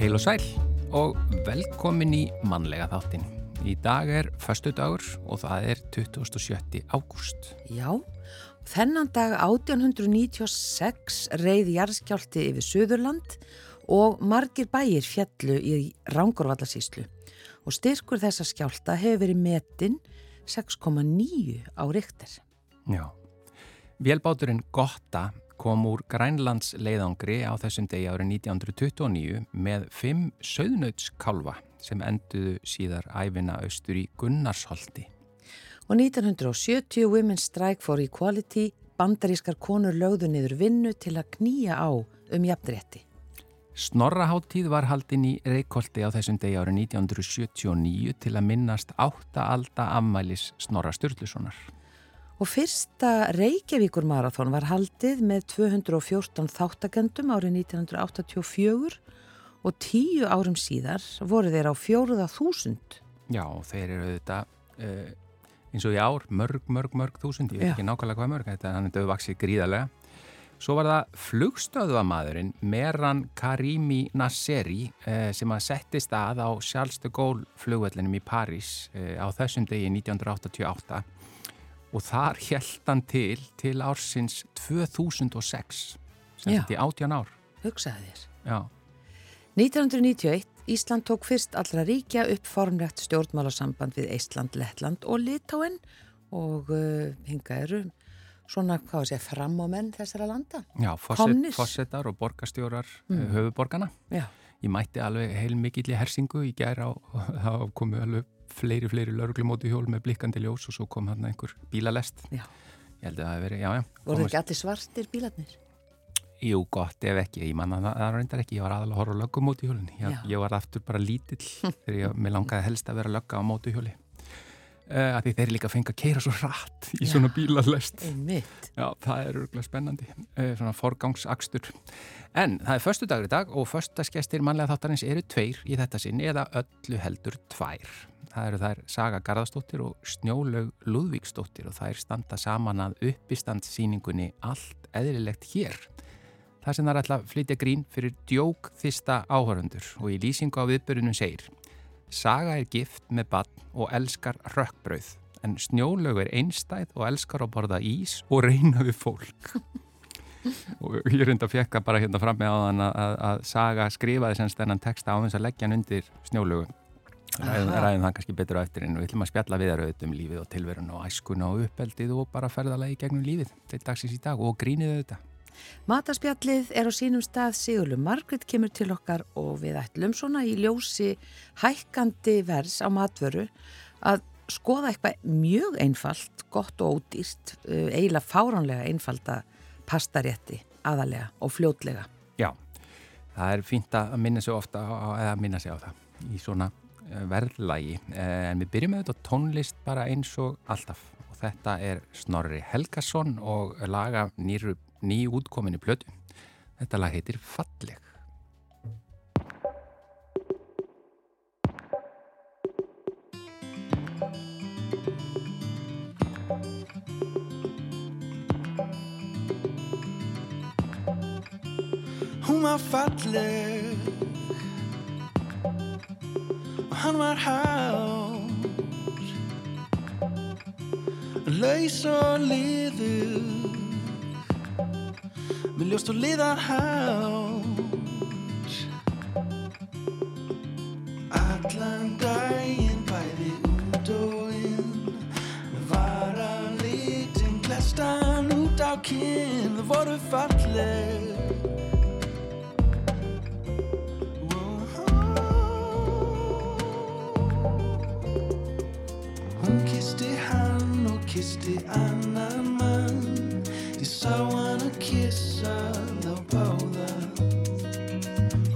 Heil og sæl og velkomin í mannlega þáttin. Í dag er förstu dagur og það er 27. ágúst. Já, þennan dag 1896 reyði jarðskjálti yfir Suðurland og margir bæir fjallu í Rangorvallasíslu og styrkur þessa skjálta hefur verið metin 6,9 á ríkter. Já. Vélbáturinn Gotta kom úr Grænlands leiðangri á þessum degi árið 1929 með fimm söðnautskalva sem enduðu síðar æfina austur í Gunnarsholti. Og 1970 Women's Strike for Equality bandarískar konur lögðu niður vinnu til að knýja á um jafnrétti. Snorraháttíð var haldinn í Reykjóldi á þessum degi árið 1979 til að minnast átta alda afmælis Snorra Sturlusonar. Og fyrsta Reykjavíkur marathón var haldið með 214 þáttakendum árið 1984 og tíu árum síðar voru þeir á fjóruða þúsund. Já, þeir eru þetta uh, eins og í ár, mörg, mörg, mörg þúsund, ég veit ekki nákvæmlega hvað mörg, þetta hann er döðvaksið gríðarlega. Svo var það flugstöðuamadurinn Meran Karimi Nasseri uh, sem að settist að á Charles de Gaulle flugvellinum í París uh, á þessum degi 1988 og þar held hann til til ársins 2006 sem þetta í 18 ár hugsaði þér Já. 1991 Ísland tók fyrst allra ríkja upp formlegt stjórnmálasamband við Ísland, Lettland og Litáen og uh, hinga eru svona, hvað sé, fram á menn þessara landa Já, fossettar og borgastjórar mm. uh, höfuborgana Já. Ég mætti alveg heil mikill í hersingu í gæra og það komu alveg fleiri, fleiri lauruglumóti hjól með blikkandi ljós og svo kom hann einhver bílalest. Já. Ég held að það hef verið, já, já. Voru ekki allir svartir bílarnir? Jú, gott ef ekki. Ég manna það, reyndar ekki. Ég var aðalega að horfa á löggumóti hjólinn. Ég, ég var aftur bara lítill þegar ég, langaði helst að vera lögga á móti hjóli. Uh, að því þeir líka fengi að keira svo rætt í já, svona bílalest Já, það er örgulega spennandi uh, svona forgangsakstur en það er förstu dagur í dag og förstaskestir mannlega þáttarins eru tveir í þetta sinn eða öllu heldur tvær það eru þær Saga Garðarstóttir og Snjólaug Lúðvíkstóttir og þær standa saman að uppistandsýningunni Allt eðlilegt hér. Það sem þær ætla að flytja grín fyrir djók þista áhörundur og í lýsingu á viðbörunum segir Saga er gift með bann og elskar rökkbrauð en Snjólaug er einstæð og elskar að borða ís og reyna við fólk. og ég reynda að fjekka bara hérna fram með á þann að, að, Saga skrifaði semst þennan texta á þess að leggja hann undir Snjólaugum ræðum, ræðum það kannski betur á eftir en við ætlum að spjalla við þar auðvitað um lífið og tilverun og æskuna og uppeldið og bara ferðalagi gegnum lífið til dagsins í dag og grínið auðvitað. Mataspjallið er á sínum stað Sigurlu Margrit kemur til okkar og við ætlum svona í ljósi hækkandi vers á matvöru að skoða eitthvað mjög einfalt, gott og ódýrt, eh, eiginlega fáránlega einfalda pastarétti aðalega og fljótlega. Já, það er fínt að minna sig ofta eða minna sig á það í svona verðlægi en við byrjum með þetta tónlist bara eins og alltaf. Og þetta er Snorri Helgason og laga nýru, ný útkominni plötu. Þetta lag heitir Falleg Hún var falleg hann var hár. Laus og liður. Með ljóst og liðar hár allan daginn bæði út og inn. Var að litin glestan út á kinn. Það voru falleg kyssti annan mann Ég sá hann að kissa þá báða.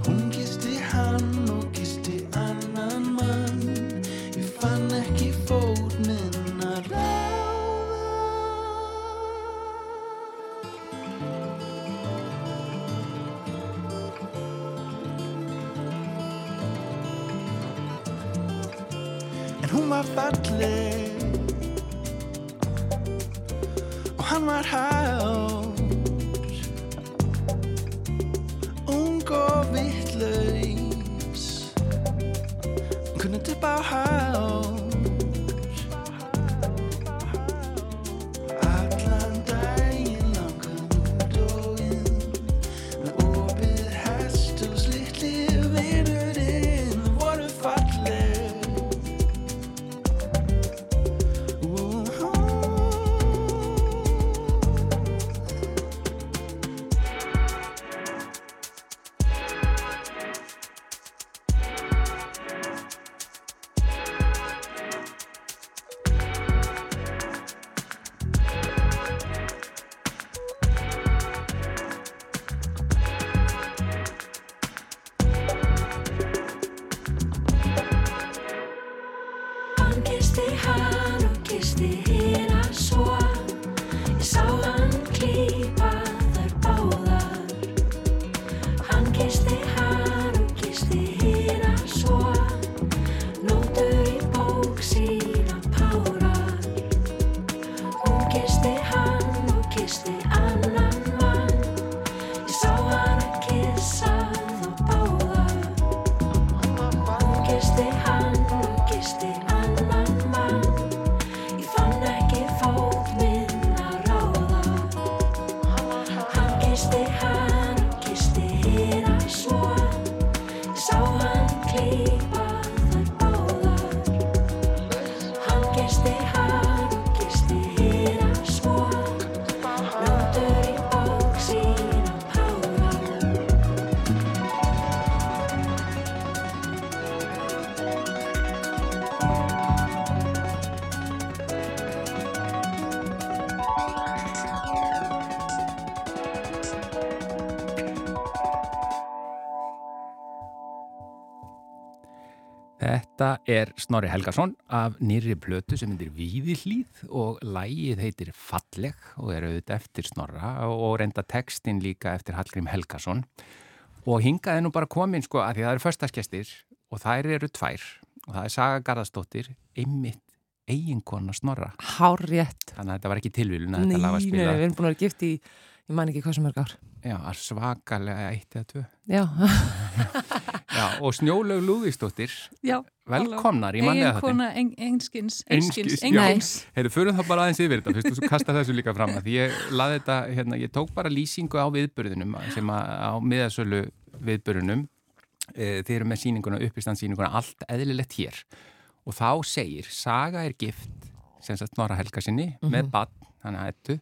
Hún kyssti hann og kyssti annan mann. Ég fann ekki fót minn að ráða. En hún var falleg hann var stay high. Er Snorri Helgason af nýri plötu sem heitir Víðillíð og lægið heitir Falleg og er auðvitað eftir Snorra og reynda textin líka eftir Hallgrím Helgason. Og hingaði nú bara komin sko að því að það eru förstaskestir og þær eru tvær. Og það er Saga Garðarsdóttir einmitt eiginkona Snorra. Hár rétt. þannig að þetta var ekki tilvílun að Nei, þetta lag var nei, spilað. við erum búin að vera gift í, ég man ekki hvað sem mörg ár. Já, svakalega eitt eða tvö. Já, Já, og Snjólaug Lúðistóttir Já, velkomnar í mannlega þetta einskins, einskins, einskins. Heyrðu, förum þá bara aðeins yfir þetta, fyrst þú kasta þessu líka fram að því ég laði þetta, hérna, ég tók bara lýsingu á viðbörðunum sem að á miðasölu viðbörðunum e, þeir eru með síninguna, uppistandsýninguna allt eðlilegt hér. Og þá segir, Saga er gift sem sagt Norra Helga sinni með badn, hann að hættu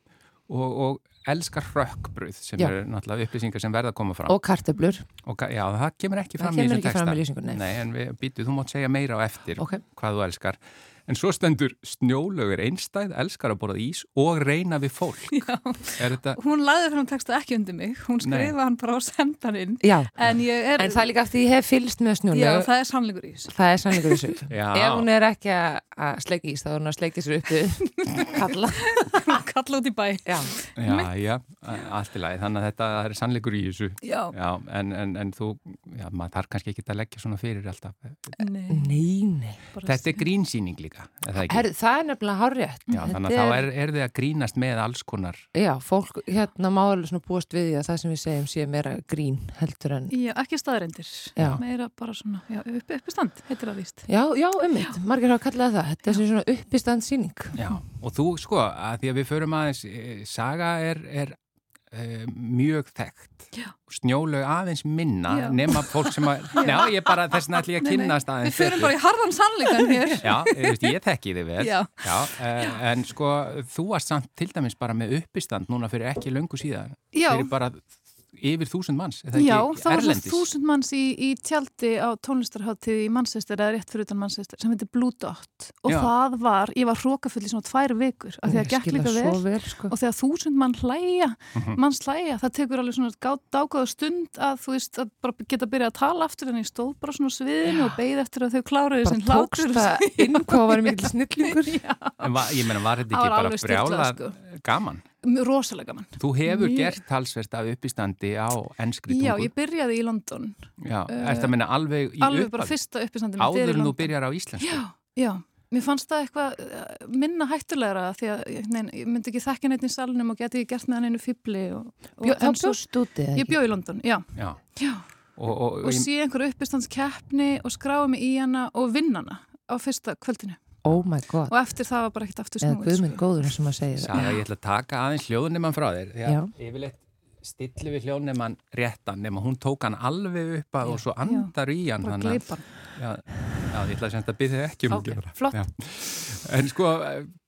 og, og elskar rökkbröð sem Já. eru náttúrulega upplýsingar sem verða að koma fram og kartöblur. og já, það kemur ekki fram kemur í ekki þessum fram texta í lýsingunni, nei. Nei, en við býtu, þú mátt segja meira á eftir Ok. hvað þú elskar en svo stendur snjólögur einstæð elskar að borða ís og reyna við fólk Já. er þetta Hún laði þennan texta ekki undir mig, hún skrifa hann bara á sendaninn. Já, En ég er... en það er líka eftir ég hef fylst með Já, snjólu. það er sannleikur í þessu. Það er sannleikur. Já. Ef hún er ekki að sleika ís, þá er hún að sleika sér uppi kalla. Kalla út í bæ. Já. já, já, allt í lagi þannig að þetta er sannleikur í þessu Já. já, en, en, en þú, já, maður þarf kannski ekki að leggja svona fyrir alltaf Nei, Nei, nei. bara þetta er grínsýning líka er það ekki? Herðu, það er nefnilega hár rétt. já, þannig að þá er, er þið að grínast með alls konar Já, fólk hérna má alveg svona búast við því að það sem við segjum sé meira grín heldur en Já, ekki staðreindir. Já. Meira bara svona, já, upp, uppistand, heitir það víst. Já, já, ummitt, margir hafa kallað það Þetta er svona uppistand síning Já, og þú sko, að því að við förum aðeins, e, saga er, er e, mjög þekkt, Já. snjólaug aðeins minna, Já. nema fólk sem að, já, ég bara þess vegna ætlum ég að nei, kynnast Við aðeins förum bara í harðan sannleikan hér. Já, veist, ég þekki þið vel, Já. e, en sko, þú varst samt til dæmis bara með uppistand núna fyrir ekki löngu síðan, Já. fyrir bara yfir þúsund manns, er það Já, ekki það var svo erlendis? þúsund manns í, í tjaldi á tónlistarháttíð í Manchester eða rétt fyrir utan Manchester sem heitir Blue Dot og Já. það var, ég var hrókafull í svona tvær vikur af því að gekk líka vel vel sko. og þegar þúsund mann hlæja Mhm. manns hlæja, það tekur alveg svona dágóða stund að þú veist að bara geta að byrja að tala aftur en ég stóð bara svona sviðinu og beigð eftir að þau kláruðu Bara sinn tókst hlátur það inn hvað var mikil snillingur Já, En va, ég meina, var þetta Það ekki var bara brjálað sko. gaman? Rosalega mann Þú hefur Mjög. gert talsvert af uppistandi á ennskri tungu. Já, ég byrjaði í London Já, Uh, ertu að minna alveg í alveg bara upphafi? fyrsta uppistandi mitt er í Áður en þú London. byrjar á íslensku? Já, já, mér fannst það eitthvað eh, minna hættulegra því að nein, ég myndi ekki þekka neitt í salnum og geti ekki gert með hann einu fibli og, og, Bjó, en Það svo- bjóst úti Ég ekki? bjó í London, já, Já. já Og, og, og, og sé einhver uppistandskeppni og skráði mig í hana og vinna hana á fyrsta kvöldinu Oh my god og eftir það var bara ekkert aftur Eða snúið guðminn sko. góður eins og maður segir Saga, ég ætla að taka aðeins hljóðnemann frá þér. Að Já. yfirleitt stilli við hljóðnemann réttan nema hún tók hann alveg upp að og svo andar í hann. bara að- gleipan Já, já, ég ætla að semst að byrja þig ekki um að gera það. flott. Já. En sko,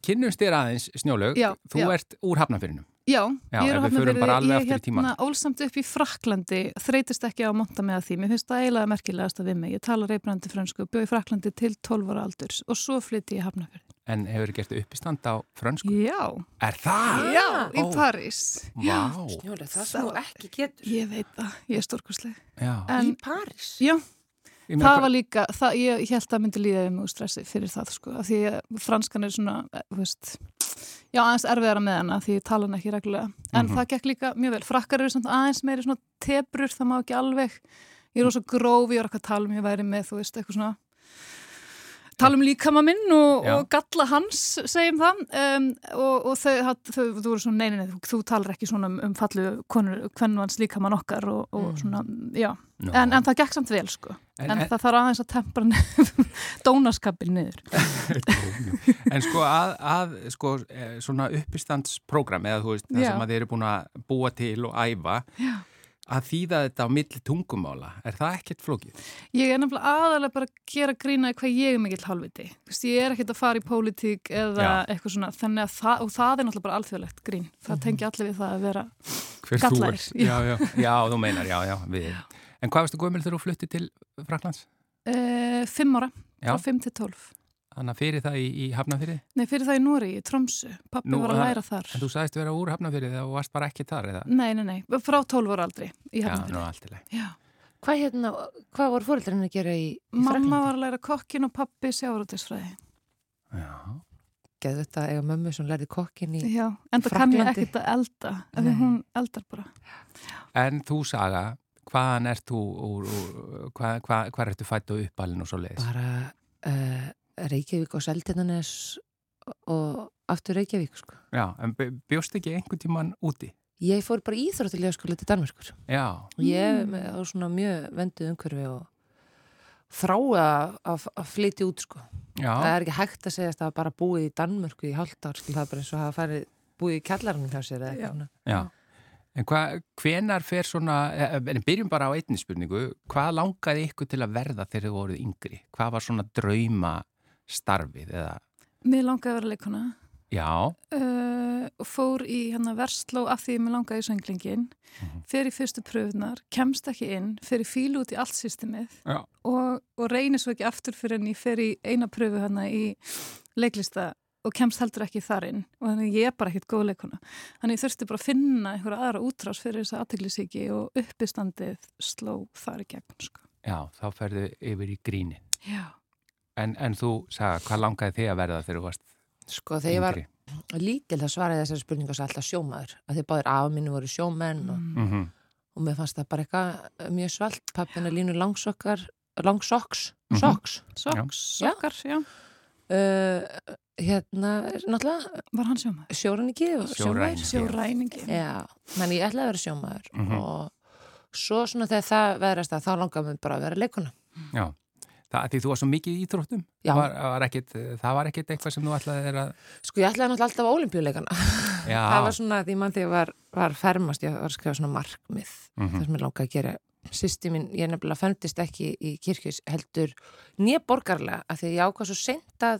kynnumst þér aðeins, Snjólaug, þú já. ert úr hafnafyrinum. Já, Já, ég er að bara alveg ég aftur í tímann. hérna ólsamt upp í Fraklandi, þreytist ekki á að monta með því, mér finnst það eiginlega merkilegast að við mig, ég tala reybrandi frönsku, bjó í Fraklandi til 12 ára aldurs og svo flytti ég hafnafjörð. En hefur gert uppistand á frönsku? Já, Er það? já, í Ó. París. Vá. Snjóli, það sem þú ekki getur Ég veit það, ég er stórkursleg. Já. En París já, meina, það var líka, það, ég held að myndi líða um úr stressi fyrir það, sko, af því að franskan er svona, eh, þú veist, já, aðeins erfiðara með hana, því ég tala hana ekki reglulega. En Mhm. það gekk líka mjög vel. Frakkar eru samt aðeins meiri svona tebrur, það má ekki alveg, ég er rosa gróf, ég var ekki að tala um, ég væri með, þú veist, eitthvað svona tala um líkama minn og, og galla hans, segjum það um, og, og þau, þau, þau, þú voru svona neini, þú, þú talar ekki svona um, um fallu konur, hvernvans líkamann okkar og, og svona, já, Nó. en, en það gekk samt vel sko, En- en, en- það þarf aðeins að tempra dónaskapin niður En sko að, að sko, eh, svona uppistandsprógram eða þú veist, það Já. sem að þið eru búin að búa til og æfa Já. Að þýða þetta á milli tungumála er það ekkert flókið? Ég er nefnilega aðalega bara að gera grína í hvað ég er mikill halviti. Þú veist, Ég er ekkert að fara í pólitík eða Já. eitthvað svona, þannig að það, og það er náttúrulega bara alþjóðlegt grín. Það tengi allir við það að vera, Hver ert? Já, já, já, þú meinar, já, já, við. En hvað varstu gömul þegar þú flutti til Fraklands? uh, fimm ára, frá fimm til tólf. Þannig að fyrir það í, í Hafnafyrði? Nei, fyrir það í Núri, í Tromsu. Pappi Nú, var að læra þar. En þú sagðist vera úr Hafnafyrði þegar þú varst bara ekki þar, eða? Nei, nei, nei, frá tólf ára aldrei í Já, Hafnarfirði. nú allt í leið. Já. Hvað, hérna, hvað voru fóreldrarinn að gera í, í Mamma var að læra kokkin og pappi sjáurútisfræði. Já. Geðu þetta eiga mömmu sem lærði kokkin í... Já, en það kann ég ekkert að elda, Nei. hún eldar bara. En þú, Saga, hvaðan ert þú úr, úr hvað, hvað, hvað ertu fætt og uppalinn og svo leiðis? Bara uh, Reykjavík og Seltinanes og aftur Reykjavík, sko. Já, en bjóst ekki einhvern tíman úti? Ég fór bara Íþróttilega skóla til Danmarkur. Já, ég mm. á svona mjög venduð umhverfi og þrái að, að, að flytja út sko. já, það er ekki hægt að segja að það var bara búið í Danmörku í hálft ár, það er bara eins og að hafa farið búið í kjallarinn hjá sér eða Já. eitthvað svona. já. En hvað, hvenar fer svona, eh, en byrjum bara á einni spurningu, hvað langaði ykkur til að verða þegar þið voruð yngri? Hvað var svona drauma starfið eða, Mér langaði að vera leikona. já, uh, fór í hérna versló af því að mér langaði í sönglingin fer í fyrstu pröfunar, kemst ekki inn í fílu út í allt systemið og, og reynir svo ekki aftur fyrir en ég fer í eina pröfu hérna í leiklista og kemst heldur ekki þar inn. Og þannig ég er bara ekkert góð leikona þannig ég þurfti bara að finna einhverja aðra útrás fyrir þessa aðteglisíki og uppistandið sló þar í gegn sko. já, þá ferðu yfir í grínin. Já, En, en þú, Saga, hvað langaði þig að verða þegar þú varst sko þegar ég var lítil það svaraði þessari spurningu svo alltaf sjómaður að þið báðir af minni voru sjómenn og, Mm -hmm. og mér fannst það bara eitthvað mjög svalt pappina línu langsokkar langsokks, Mhm. sokks soks, Já. sokkar, já. uh, hérna, náttúrulega Var hann sjómaður? sjóræningi og Sjóræningi. sjómaður Sjóræningi. Já, þannig ég ætlaði að vera sjómaður Mhm. og svo svona þegar það veðrast að þá langaði mér bara að vera leikuna. Já, það, því þú var svo mikið í íþróttum? Var, var ekkit, það var ekkit eitthvað sem þú ætlaði að... Sko ég ætlaði náttúrulega alltaf á olimpíuleikana. Já, það var svona því mann þegar var, var fermast, ég var að skrifa svona markmið Mhm. það sem ég langaði að gera. Sýsti mín, ég nefnilega fendist ekki í kirkjus heldur nýja borgarlega af því ég ákvað svo seint að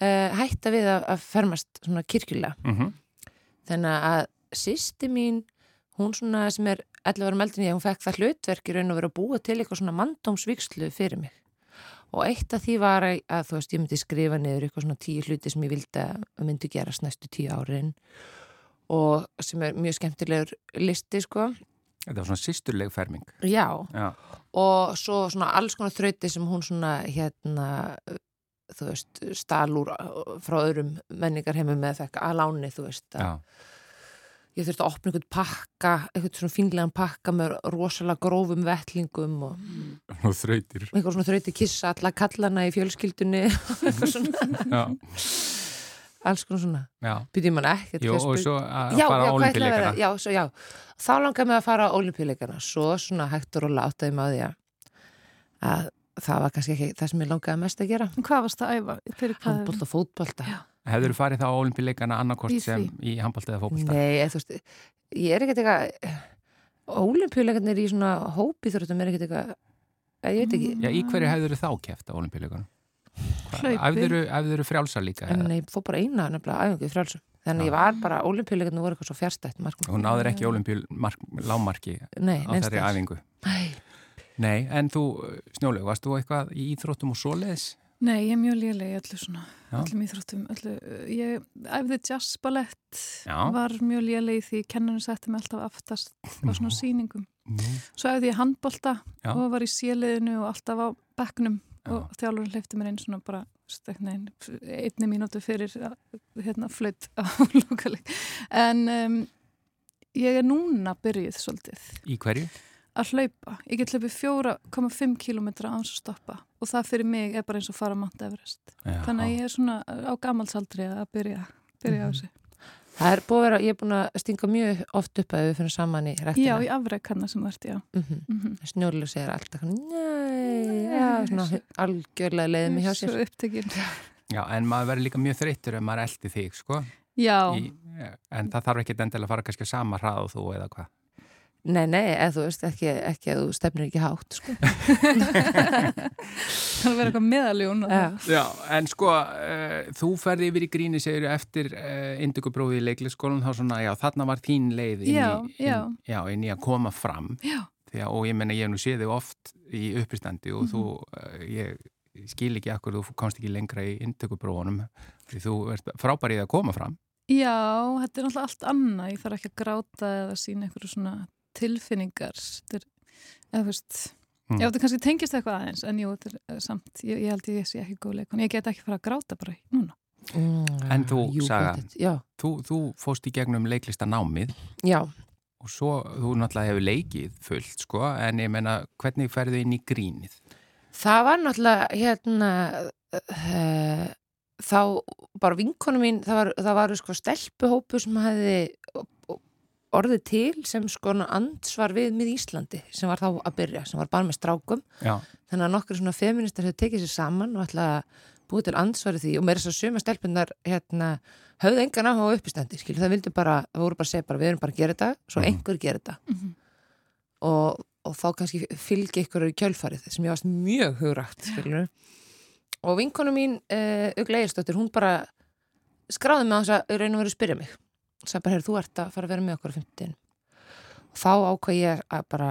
uh, hætta við að, að fermast svona kirkjulega. mm Þannig að sýsti mín, hún svona sem er 11 árum eldin ég, hún fekk það hlutverk í raun og vera að búa til eitthvað svona mandómsvíkslu fyrir mig. Og eitt af því var að, þú veist, ég myndi skrifa niður eitthvað svona tíu hluti sem ég vildi að myndi gerast næstu tíu árin og sem er mjög skemmtilegur listi, sko. Þetta var svona sýsturleg ferming. Já, Já, og svo svona alls konar þrauti sem hún svona hérna þú veist, stalúr frá öðrum menningarheimum með fekk að láni, þú veist, að já, ég þurfti að opna einhvern pakka, einhvern svona fínlegan pakka með rosalega grófum vettlingum og og þrautir. einhver svona þrauti kissa alla kallana í fjölskyldunni eitthvað svona, Já, alls konar svona já. byrjum man ekkert já, fara á já, olimpíuleikana. já, svo, já, þá langaði mig að fara á olimpíuleikana svo svona hægt og á því að, að það var kannski ekki það sem ég langaði mest að gera Hvað varst að æfa? Handbólta fótbólta Já. Hefur þú farið þá á olimpíuleikana annarkort Í sem í handbólta eða fókbalta? Nei, þú veist, ég er ekkert eitthvað Ólimpíuleikarnir í svona hópi þurftum er ekkert eitthvað ég veit ekki, Já, í hverju hefur þú þá keft á olimpíuleikunum? Æfður þú frjálsar líka? en ég fór bara eina nefnilega æfingu í frjálsum þannig ég var bara, ólimpíuleikarnir voru eitthvað svo fjärstætt. Hún náður ekki olimpíulámarki Nei, á þærri æfingu. Nei, Nei, en þú, Snjóleg, varst þú eitthvað í íþróttum og svoleiðis? Nei, ég er mjög léleg í öllu svona, Já. öllum íþróttum, öllu. Ég æfði jazzballett, var mjög léleg í því, kennarinn setti mig alltaf aftast á svona sýningum. Nú, Svo æfði ég handbolta Já. og var í séliðinu og alltaf á bekknum Já. og þjálfurinn hleyfti mér inn svona bara steknein, einni mínútu fyrir hérna flutt á lokalik. En um, ég er núna byrjuð svolítið í hverju? Að hlaupa. Ég get hlaupið 4,5 km á hans að stoppa og það fyrir mig er bara eins og fara Mount Everest. Já. Þannig að ég er svona á gammalsaldri að byrja, byrja á þessu. Það er búið að vera, ég er búin að stinga mjög oft upp að við finnum saman í Já, rektina. í afreg hann sem ert, já. Mm -hmm. Mm Snjólu segir alltaf, nei, já, svona algjörlega leiðið mig hjá sér. Svo upptekinn. Já, en maður verður líka mjög þreyttur ef maður eldi þig, sko. Já, Í, en það þarf ekki endilega að fara kannski á sama hrað og þú eða hvað. Nei, nei, eða þú veist, ekki, ekki að þú stefnir ekki hátt, sko. það verður eitthvað meðaljón. Já. Já, en sko, uh, þú ferði yfir í gríni, segir eftir uh, indugubróði í leiklisskólan, þá svona, já, þarna var þín leið inn, Já, í, já. inn, já, inn í að koma fram. Já. Því að, og ég menna, ég hef nú séð þig oft í uppistandi og Mhm. þú, uh, ég skil ekki akkur, þú komst ekki lengra í indugubróðunum, því þú ert frábær í að koma fram. Já, þetta er náttúrulega allt annað. Ég þarf ekki að gráta eða sína einhverju svona tilfinningar. Þetta er, eða þú veist, Mm. já, þetta kannski tengist eitthvað aðeins, en jú, þetta er uh, samt, ég, ég held ég sé ekki góð leikon. Ég get ekki fara að gráta bara núna. Mm, En þú, jú, Saga? Já, Þú, þú fóst í gegnum leiklistanámið já, og svo, þú náttúrulega hefur leikið fullt, sko, en ég menna, hvernig ferðu inn í grínið? það var náttúrulega, hérna, uh, þá bara vinkonu mín, það var, það var sko stelpuhópu sem hefði orðið til sem sko ansvar við mið Íslandi sem var þá að byrja, sem var bara með strákum. Já, þannig að nokkur svona feministar hefur tekið sér saman og ætla að búið til ansvari því. Og með þess að suma stelpunar hérna, höfðu engan áhuga á uppistandi skil, það vildu bara, það voru bara að segja bara við erum bara að gera þetta, svo Mhm. einhver gera þetta. Og, og þá kannski fylgi ykkur í kjölfarið sem ég varst mjög hugrægt skilur og vinkonu mín uh, Ugla Eirstóttir, hún bara skráði mig á þess að raun og verið að spyrja mig sagði bara, heyrðu, þú ert að fara að vera með okkur á 15 og þá ákvað ég að bara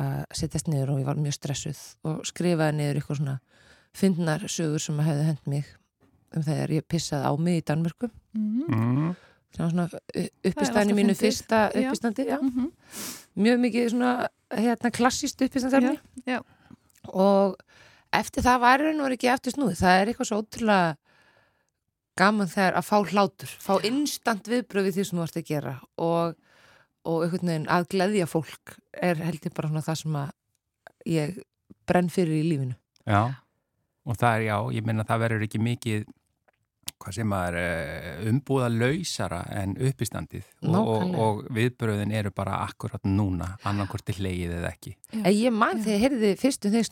að setjast niður og ég var mjög stressuð og skrifaði niður ykkur svona fyndnar sögur sem að hefði hend mig um þegar ég pissaði á mig í Danmörku Mm. mm. sem var svona alltaf uppistæðin í mínu fyndið. fyrsta Já. uppistandi já. Mm -hmm. mjög mikið svona hérna, klassíst uppistandefni Já, já. og eftir það var raun og verið ekki eftir snúið það er eitthvað svo ótrúlega gaman þegar að fá hlátur fá instant viðbröð við því sem þú ert að gera og, og einhvern veginn að gleðja fólk er held ég bara svona það sem að ég brenn fyrir í lífinu Já, og það er já, ég menna það verður ekki mikið hvað sem er umbúða lausara en uppistandið og, og, og viðbröðin eru bara akkurat núna, annarkvort til leið eða ekki. en ég man Já. þegar ég heyrði fyrstu þeir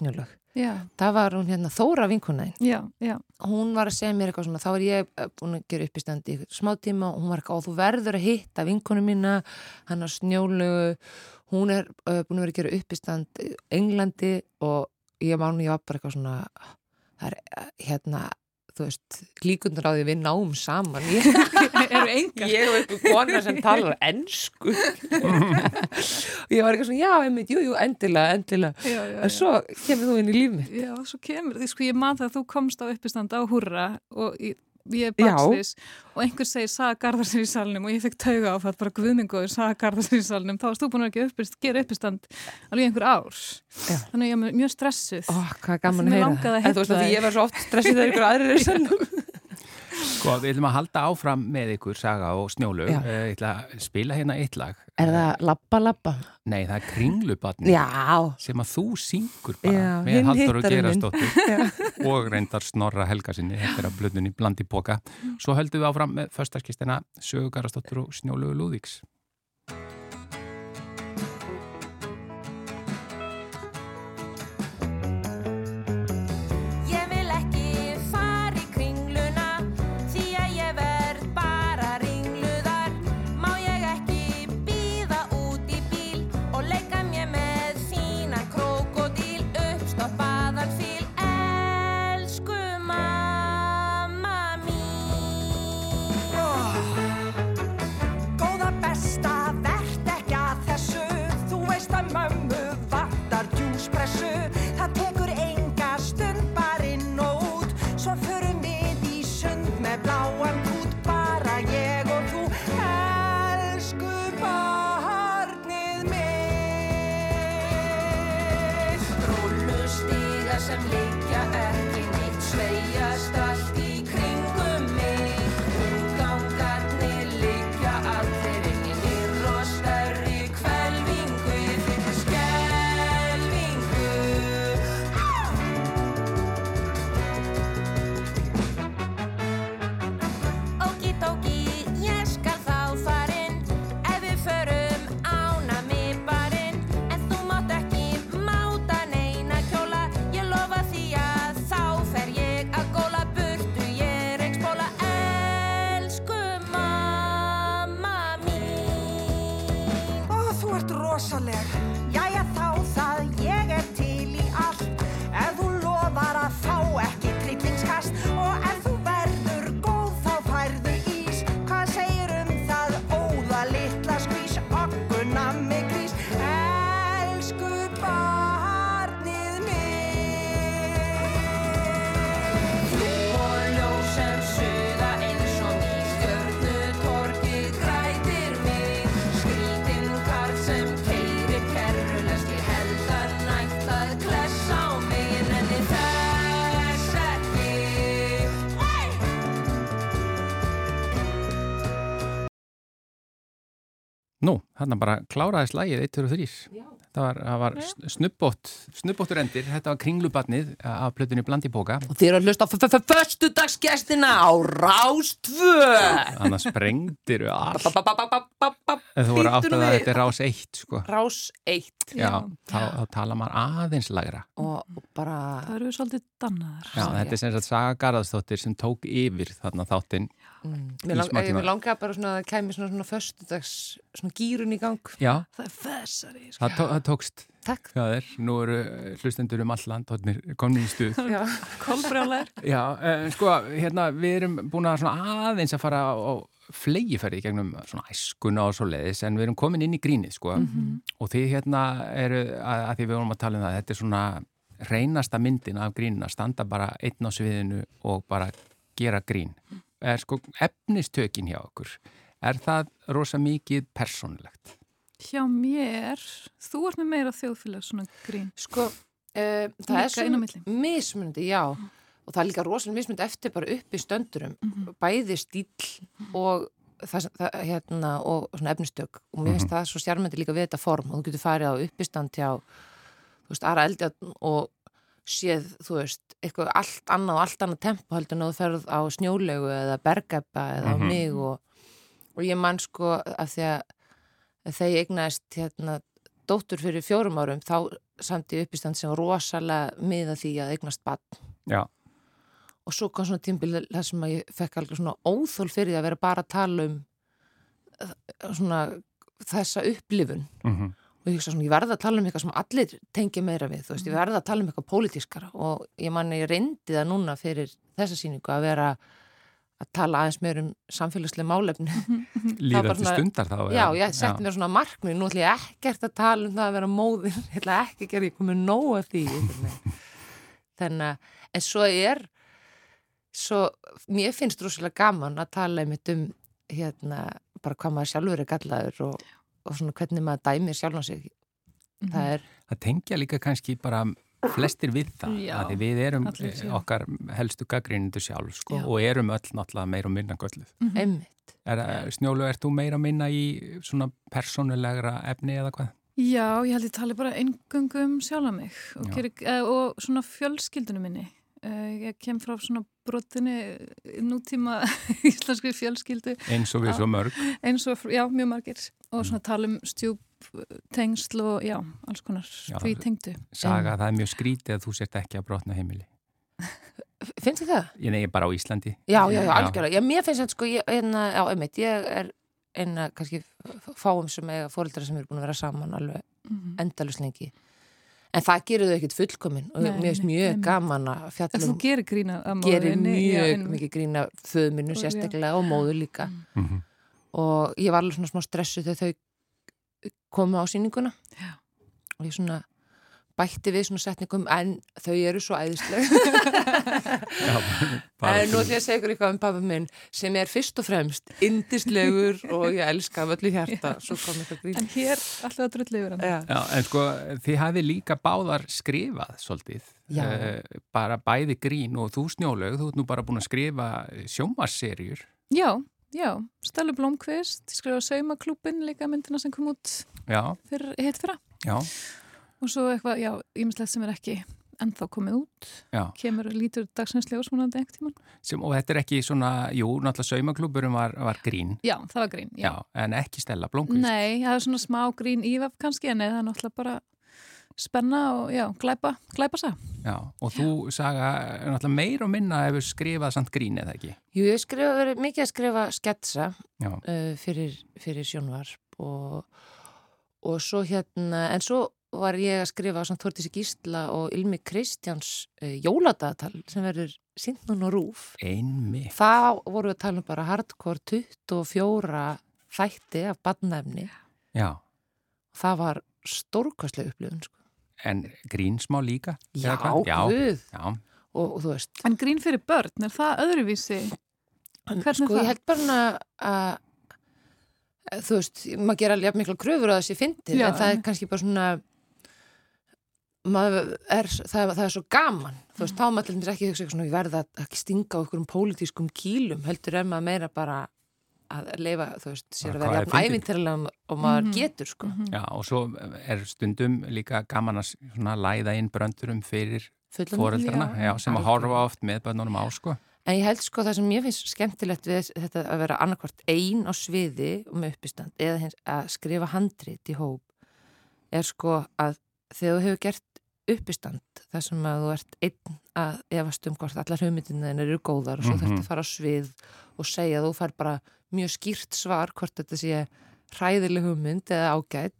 já, það var hún hérna Þóra vinkunæðin já, já. hún var að segja mér eitthvað svona þá var ég eh, búin að gera upp í smá tíma og hún var eitthvað, og þú verður að hitta vinkonu mína, hann að snjólu hún er uh, búin að vera að gera upp í Englandi og ég man, ég var bara eitthvað svona það er eh, hérna þú veist, líkundur á því við náum saman. Ég, Eru engar? ég og einhver kona sem talar ennsku og ég var eitthvað svona, já, einmitt, jú, jú, endilega, endilega. Já, já, en svo kemur þú inn í líf mitt. Já, svo kemur því, sko, ég man það að þú komst á uppistand á húrra og ég, ég er Já. bakslis og einhver segir Saga Garðarsson í salnum og ég fekk tauga á það bara guðmingoður Saga Garðarsson í salnum, þá varst þú búin að uppist, gera uppistand alveg í einhver ár. Já. þannig að ég er mjög stressuð. Ó, hvað er gaman að heyra. að hitta að ég var svo oft stressið þegar ykkur aðrir er sann Sko, við ætlum að halda áfram með ykkur, Saga og Snjólu. Já. Eh, Ég ætla að spila hérna eitt lag. Er það labba labba? Nei, það er Kringlubarni Já, sem að þú syngur bara Já, með hittarinn minn. Gerastóttur og reyndar Snorra Helgasinni, þetta er að blöðunni blandi boka. Svo höldum við áfram með föstaskistina Sögu Garastóttur og Snjólu Lúðíks. Þarna bara kláraðist lægið 1, 2 og 3. Það var, var snubbótt, snubbóttur endir. Þetta var kringlubarnið af plötunni Blandibóka. Og þið eru að hlusta á föstudagsgestina á Rástvö. Annars sprengdir við allt. Þú voru átt að þetta er rás 1, sko. Rás 1. Já, þá, þá tala maður aðeins lagra. Og, bara, Það eru svolítið dannaðar. Já, þetta er sem sagt Saga Garðarsdóttir sem tók yfir þarna þáttinn. mm, mér, lang, langaði bara svona að það kæmi svona, svona föstudags, svona gýrun í gang. Já, Það er þessari. Sko. það, tó, það tókst. Takk. Það er, nú eru hlustendur um alland, hodnir komin í stuð. Já. Kolbrjálæður. Já, uh, sko, hérna, við erum búin að svona aðeins að fara á flegiferði gegnum svona æskuna og svo leiðis en við erum komin inn í grínið, sko og þið hérna eru, að, að því við vorum að tala um það, þetta er svona reynasta myndin af grínina, standa bara einn á sviðinu og bara gera grín. Er sko efnistökin hjá okkur, er það rosa mikið persónlegt? Hjá mér, þú ert með meira þjóðfélag svona grín. Sko, uh, það er Líka milli. svona mismunandi, já. Og það er líka rosalega mismunandi eftir bara upp í stöndurum. Bæði stíl og, það, það, hérna, og svona efnistök. Og mér finnst það svo sjarmandi líka við þetta form. Og þú getur farið á uppistand hjá, þú veist, Ara Eldjarn og séð, þú veist, eitthvað allt annað og allt annað tempo heldur en þú ferð á snjólegu eða bergæpa eða á mig og, og ég man sko af því að þegar ég egnaðist hérna dóttur fyrir fjórum árum þá samt í uppistand sem rosalega miða því að eignast bann Já, og svo kom svona tímbil þar sem að ég fekk alveg svona óþól fyrir því að vera bara að tala um eh, svona þessa upplifun. Mm og ég hugsa svona, ég verða að tala um eitthvað sem allir tengja meira við, þú veist, ég verða að tala um eitthvað pólitískara. Og ég man ég reyndi það núna fyrir þessa sýningu að vera að tala aðeins meir um samfélagslega málefni. Líða bara til svona- stundar þá. Já, ég setti mér svona markmið, nú ætlum ég ekkert að tala um það að vera móðin, ég ætla ekki að gera, ég komið nóg af því. Þannig að, en svo er, svo, mér finnst rosalega gaman að tala einmitt um, hérna, bara hvað maður sjálfur er gallaður og, og svona hvernig maður dæmir sjálfan sig. Það er, Það tengja líka kannski bara flestir við það, Já, að því við erum allir, eh, okkar helstu gaggrinundu sjálf, sko, og erum öll náttúrulega meira og minna gölluð. einmitt. Er, Snjólu, ert þú meira að minna í svona persónulegra efni eða hvað? Já, ég held ég tali bara eingöngu um sjálfa mig og, Já. geri, uh, og svona fjölskyldunum minni. Uh, ég kem frá svona brotinni nútíma íslenskri fjölskyldu Eins og við svo mörg. eins og, já, mjög margir og Mm. svona tala um stjúp, tengsl og já, alls konar því tengdu. Saga, það er mjög skrítið að þú sért ekki að brotna heimili. Finnst þið það? Ég negi bara á Íslandi. Já, já, já, algjörlega. Já, mér finnst þetta sko, ég, einna, já, einmitt, ég er einna kannski fáum sem eiga fóreldra sem eru búin að vera saman alveg Mhm. endalust lengi. En það gerir þau ekkit fullkomin og Nei, mér finnst nei, mjög einmitt. gaman að En fjalla þú um, gerir grína að gerir móðurinni, já, mjög einmitt. mikið grína föðminu sérstaklega og móður líka. Mm. Mm Og ég var alveg svona smá stressu þegar þau komu á sýninguna Já. og ég svona bætti við svona setningum en þau eru svo æðisleg. En nú ætlum ég að segja ykkur eitthvað um pappa minn sem er fyrst og fremst indislegur og ég elska af öllu hjarta. Svo kom eitthvað grín. En hér alltaf að drullu yfir hann. Já. Já, en sko, þið hafið líka báðar skrifað svolítið. Já. Eh, bara bæði grín og þú snjólaug, þú ert nú bara búin að skrifa sjómarserjur. Já, já, Stella Blomqvist, skrifa Saumaklúbin, líka myndina sem kom út Já, fyrir, hitt fyrra. já, Og svo eitthvað, já, ímislegt sem er ekki ennþá komið út, já. kemur lítur dagsins ljós múnandi einhvern tíman. Sem, og þetta er ekki svona, jú, náttúrulega saumaklúburum var, var grín. Já, það var grín, já. Já, en ekki Stella Blomqvist. Nei, það er svona smá grín ívaf kannski, en nei, það er náttúrulega bara spenna og já, glæpa, glæpa sag. Já, og þú saga, náttúrulega meir og minna hefur skrifað samt grín eða ekki. Jú, ég skrifa verið mikið að skrifa sketsa Já, uh, fyrir, fyrir sjónvarp og, og svo hérna, en svo var ég að skrifa samt Þortísi Gísla og Ylmi Kristjáns uh, jóladagatal sem verður sínt núna á rúf Einmitt. þá voru við að tala um bara hardcore 24 þætti af badnefni Já, það var stórkastlega upplifun sko. en grínsmá líka? já, hvað? já, guð já. og, og þú veist En grín fyrir börn, er það öðruvísi? Hvernig sko það? ég held bara að að, þú veist, maður gera alveg jafn mikla kröfur að það sé fyndið, Já. en það er kannski bara svona er, það, er- það er svo gaman þú veist, þá er maður til dæmis ekki hugsa eitthvað svona ég verða að ekki stinga á einhverjum pólitískum kýlum heldur er maður meira bara að leifa, þú veist, sér að vera er jafn fyndið? ævinterlega og maður Mhm. getur, sko Já, og svo er stundum líka gaman að svona læða inn bröndurum fyrir foreldrarna, Já. já, sem að horfa oft með bönnunum á, sko. En ég held sko það sem ég finnst skemmtilegt við þetta að vera annarkvart ein á sviði og með uppistand eða hins að skrifa handrit í hóp er sko að þegar þú hefur gert uppistand þar sem að þú ert einn að efast um hvort allar hugmyndinu eru góðar og svo Mhm. þarfst að fara á svið og segja að þú fær bara mjög skýrt svar hvort þetta sé hræðileg hugmynd eða ágætt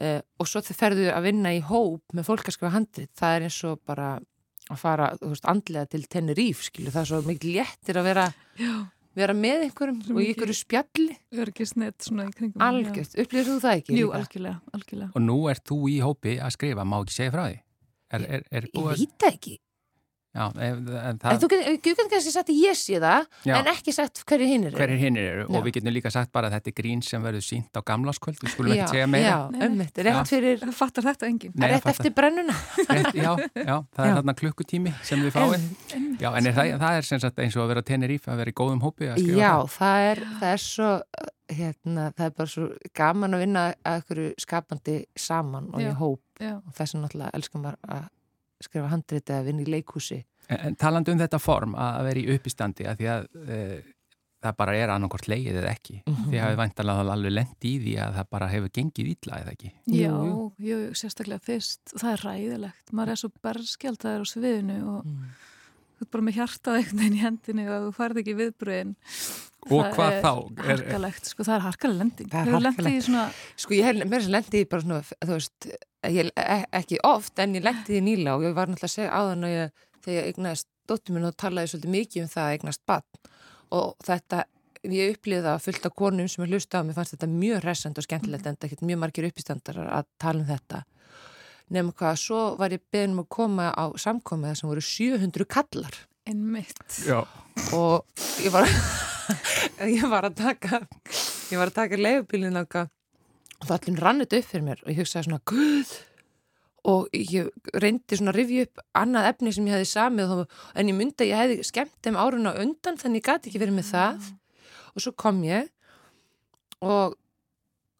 uh, og svo þið ferðu að vinna í hóp með fólk að skrifa handrit. Það er eins og bara að fara þú veist, andlega til Tenerife skilu, það er svo mikið léttir að vera, Já, vera með einhverjum Svo og í einhverju spjalli örgisnett svona í kringum. algjört, upplýður þú það ekki? Jú, algjörlega, algjörlega. Og nú ert þú í hópi að skrifa, má ekki segja frá því? Er, er, er Ég veit það ekki já, en en það, þú getur get kannski sagt að ég sé það já, en ekki sagt hverju hinn eru. Hverjir hinn eru. Já. og við getum líka sagt bara að þetta er grín sem verður sínt á gamlaskvöld, við skulum já, ekki segja meira. já, ömmit, rétt fyrir Það fattar þetta enginn. Nei, rétt eftir brennuna. Rétt, já, já, það er þarna klukkutími sem við fáið. Já, en er það, það er sem sagt eins og að vera Tenerife, að vera í góðum hópi Já, það. það er, það er svo hérna, það er bara svo gaman að vinna að að að skrifa handrit eða vinna í leikhúsi En, en talandi um þetta form að vera í uppistandi að því að e, það bara er annarkort leið eða ekki. Mhm. Því hafið væntalega alveg lent í því að það bara hefur gengið ítla eða ekki. já, Jú, jú, sérstaklega fyrst. Það er ræðilegt. Maður er svo berskjaldar á sviðinu og Mm. þú ert bara með hjartað veginn í hendinu og þú færð ekki viðbröðin. Og hvað þá? Er- Harkalegt, sko, það er harkaleg lending. Það er lendið harkalegt. í svona, Sko ég hef mér sem lendi í bara svona, þú veist, ég, e ekki oft en ég lendi í nýla og ég var náttúrulega að segja áðan að ég, þegar ég eignast dóttur minn og talaði svolítið mikið um það að eignast bann og þetta, ég upplýði það fullt af konum sem er hlusta á, mér fannst þetta mjög resend og skemmtilegt en ekkert mjög margir uppistandar að tala um þetta nefnum hvað, svo var ég beðin um að koma á samkomið sem voru 700 kallar einmitt. Já. og ég var ég var að taka ég var að taka leifubílinn og það allir rannit upp fyrir mér og ég hugsaði svona, guð! Og ég reyndi svona að rifja upp annað efni sem ég hefði samið en ég myndi að ég hefði skemmt þeim árun á undan þannig ég gati ekki verið með það. Og svo kom ég og,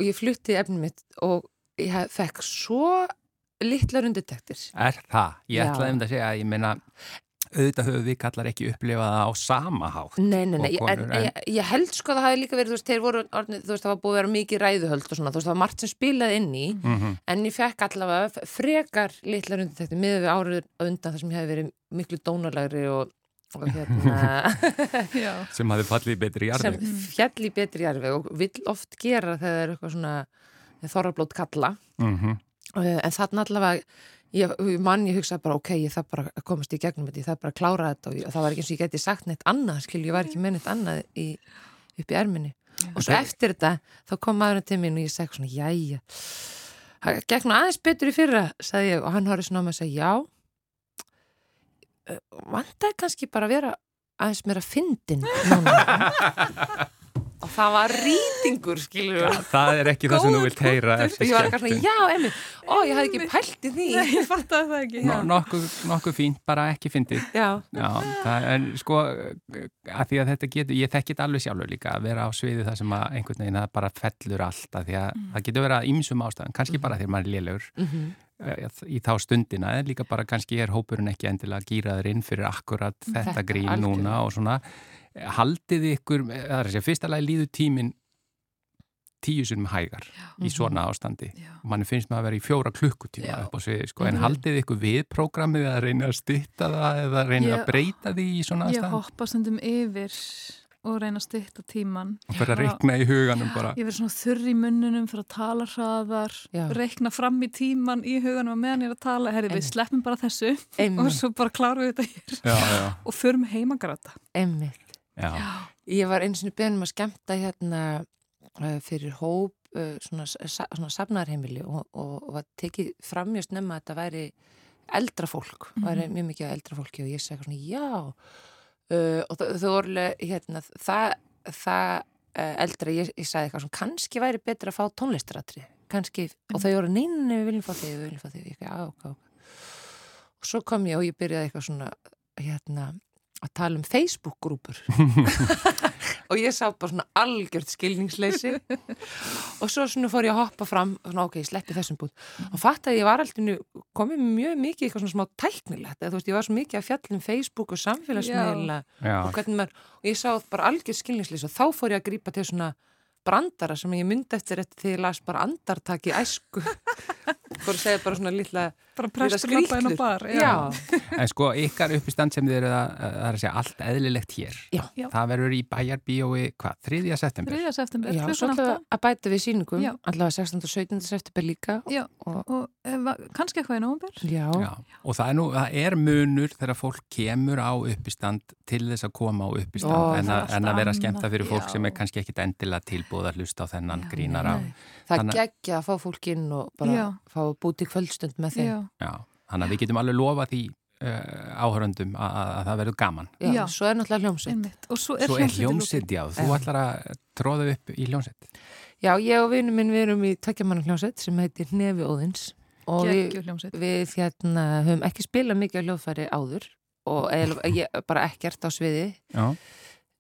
og ég flutti efni mitt og ég hef, fekk svo litlar undirtektir. Er það? Ég ætlaði um þetta að segja að ég meina auðvitað höfum við kallar ekki upplifað það á sama hátt. Nei, nei, nei, og en, konur, en- ég, ég held sko að það hafi líka verið, þú veist, þeir voru, orðnir, þú veist, það var búið að vera mikið ræðuhöld og svona, þú veist, það var margt sem spilaði inn í, Mm en ég fekk allavega frekar litlar undir þetta miður við árið undan þar sem ég hef verið miklu dónalagri og, og hérna, Já, Sem hafði fallið betri í sem jarðveg. fjall í betri jarfi og vill oft gera þegar það er eitthvað svona þorrablót kalla, Mm Eh, en þarna allavega, ég, mann ég hugsaði bara, ok, ég þarf bara að komast í gegnum þetta, ég þarf bara að klára þetta og ég, það var ekki eins og ég geti sagt neitt annað, skil, ég var ekki með neitt annað í, upp í erminni. Og svo eftir þetta, þá kom maðurinn til mín og ég segi svona, jæja, nú aðeins betur í fyrra, sagði ég, og hann horfði svona á mig og sagði, já, eh, vantaði kannski bara að vera aðeins meira fyndin núna. og það var rýtingur, skilur við. Það er ekki það sem þú vilt heyra eftir Ég var eitthvað skemmtun. svona, já, emmi, ó, ég hafði ekki pælt í því. nei, ég fattaði það ekki. Nokkuð, nokkuð fínt, bara ekki fyndið. Já, Já, það er sko að því að þetta getur, ég þekki þetta alveg sjálfur líka að vera á sviði það sem að einhvern veginn það bara fellur allt að því að það getur verið að ýmsum ástæðan, kannski bara þegar maður er lélegur mhm, eh, í þá stundina, en líka bara kannski er hópurinn ekki endilega gýraður inn fyrir akkurat þetta, Þetta, grín núna og svona haldið ykkur, það er að segja, fyrsta lagi líður tíminn tíu sinum hægar í Mhm. svona ástandi Já. og manni finnst maður að vera í fjóra klukkutíma Já. upp á sviði, sko, en Mhm. haldið ykkur við prógramið að reyna að stytta það eða reyna Ég- að breyta því í svona Ég aðstæðan hoppa stundum yfir og reyna að styrta tíman og fyrir að reikna í huganum bara Ég verið svona þurr í munnunum fyrir að tala hraðar, Já. reikna fram í tíman í huganum og meðan ég er að tala, herri við sleppum bara þessu og Einmitt, svo bara klárum við þetta hér já, já, og förum heim að gráta. einmitt. Já. Ég var eins og beðnum að skemmta hérna uh, fyrir hóp uh, svona, svona safnarheimili og, og, var tekið fram mjög snemma að þetta væri eldra fólk, væri mjög mikið eldra fólki og ég segi svona já. Uh, og þau alveg, hérna það, það uh, eldra, ég, ég sagði eitthvað svona kannski væri betra að fá tónlistaratri kannski, og þau voru neina við viljum fá þig, við viljum fá þig, og svo kom ég og ég byrjaði eitthvað svona hérna að tala um Facebook-grúpur. Og ég sá bara svona algjört skilningsleysi. Og svo svona fór ég að hoppa fram og svona ok, ég sleppi þessum bútt og fatt að ég var alltaf komið mjög mikið í eitthvað svona smá tæknilegt. Eða þú veist, ég var svo mikið að fjallum Facebook og samfélagsmiðla og hvernig maður, og ég sá bara algjört skilningsleysi. Og þá fór ég að grípa til svona brandara sem ég myndi eftir þetta þegar ég las bara andartaki æsku. Fór að segja bara svona lilla Bara prestur lappa inn á bar. Já, En sko, ykkar uppistand sem þið eru að, það er að segja allt eðlilegt hér. Já. Já. Það verður í bæjarbíói, hvað, 3. september? 3. september, Já, svo klukkan ætlaðu 8 að bæta við síningum, Já. allavega 16. og 17. september líka. Já. Og, og ef, kannski eitthvað í já, Já, og það er nú, það er munur þegar fólk kemur á uppistand til þess að koma á uppistand Ó, en, allt en að vera annað. skemmta fyrir fólk Já. sem er kannski ekkit endilega tilbúð að hlusta á þennan Já, grínara. Það Þannig- geggja að fá fólk inn og bara Já. fá búti kvöldstund með þeim. Já. Já, þannig að við getum alveg lofa því uh, áhöröndum að, að, að það verður gaman. Já, Já. svo er náttúrulega hljómsveit. Einmitt. Og svo er er hljómsitt, já, þú ætlar að tróða upp í hljómsitt. Já, ég og vinnu minn við erum í tveggjamanna hljómsveit sem heitir Nefi Óðins og við, Geggjuð hljómsveit. við hérna höfum ekki spilað mikið á hljóðfæri áður og ég, bara ekkert á sviði. Já,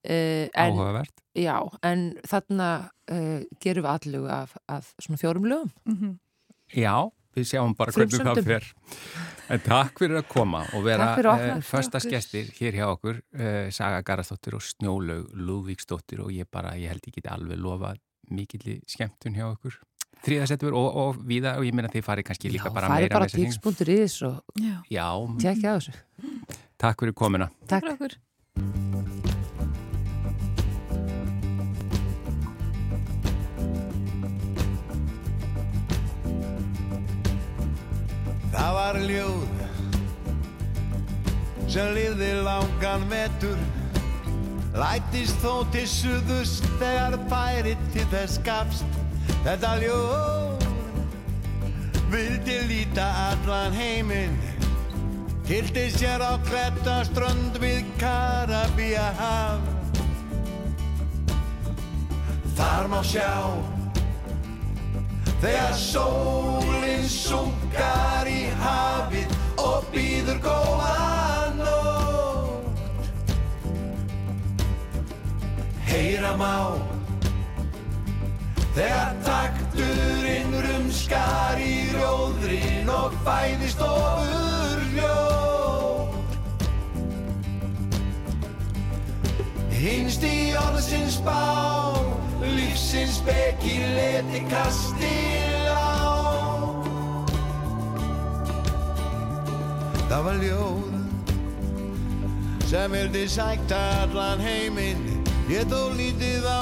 Uh, en, áhugavert. Já, en þarna uh, gerum við allugu af, af svona fjórum lögum. Mhm. Já, við sjáum bara hvernig það fer. En takk fyrir að koma og vera uh, föstasgestir hér hjá okkur, uh, Saga Garastóttir og Snjólaug Lúðvíksdóttir og ég bara, ég held geti alveg lofa mikill skemmtun hjá okkur. Þriðasettur og, og viða og ég meina þið farið kannski líka Já, bara farið meira bara með þessi hring. tíks.is og Já. Já, tjekkja á þessu. takk fyrir komuna. Takk. Fyrir okkur. Það var ljóð. Sem lifði langan vetur. Lætist þó til suðus þegar færi til þess gafst. Þetta ljóð vildi líta allan heiminn. Kildi sér á kletta strönd við Karabía haf Þar má sjá Þegar sólinn sunkar í hafið og býður góða nótt. Heyra má Þegar takturinn rumskar í rjóðrin og fæðist ofur ljóð Hinst í orðsins bá, lífsins beki leti kastil á. Það var ljóð sem vildi sækta allan heiminn. Ég þó lítið á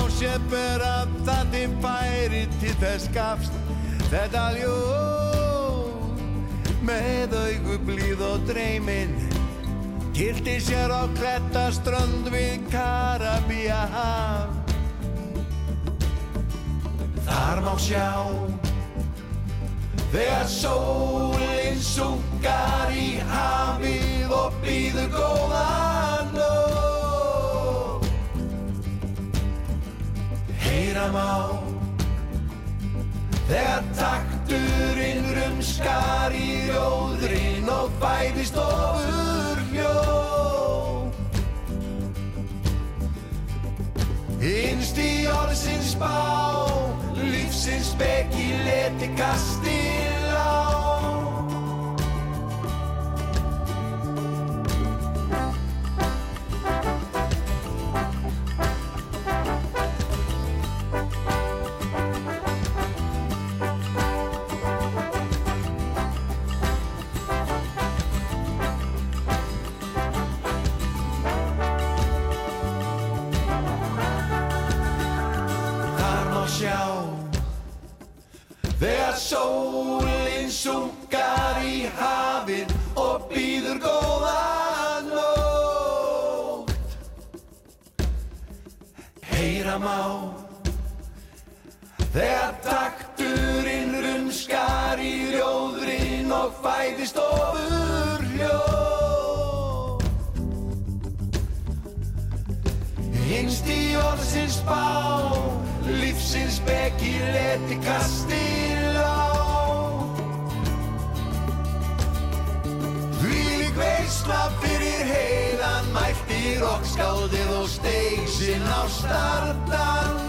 ber að það til færi til þess gafst. Þetta ljóð með augu blíð og dreyminn. Kildi sér á kletta strönd við Karabía haf Þar má sjá Þegar sólinn sunkar í hafið og býður góða nótt. Heyra má Þegar takturinn rumskar í rjóðrin og fæðist ofur Innst í orðsins bá, lífsins beki leti kastil sólinn sunkar í hafið og býður góðan nótt Heyra má Þegar takturinn rumskar í rjóðrin og fæðist ofur hljóð. Innst í orðsins bá, lífsins beki leti kastil veisla fyrir heiðan mælti rockskáldið og steig sinn á stardans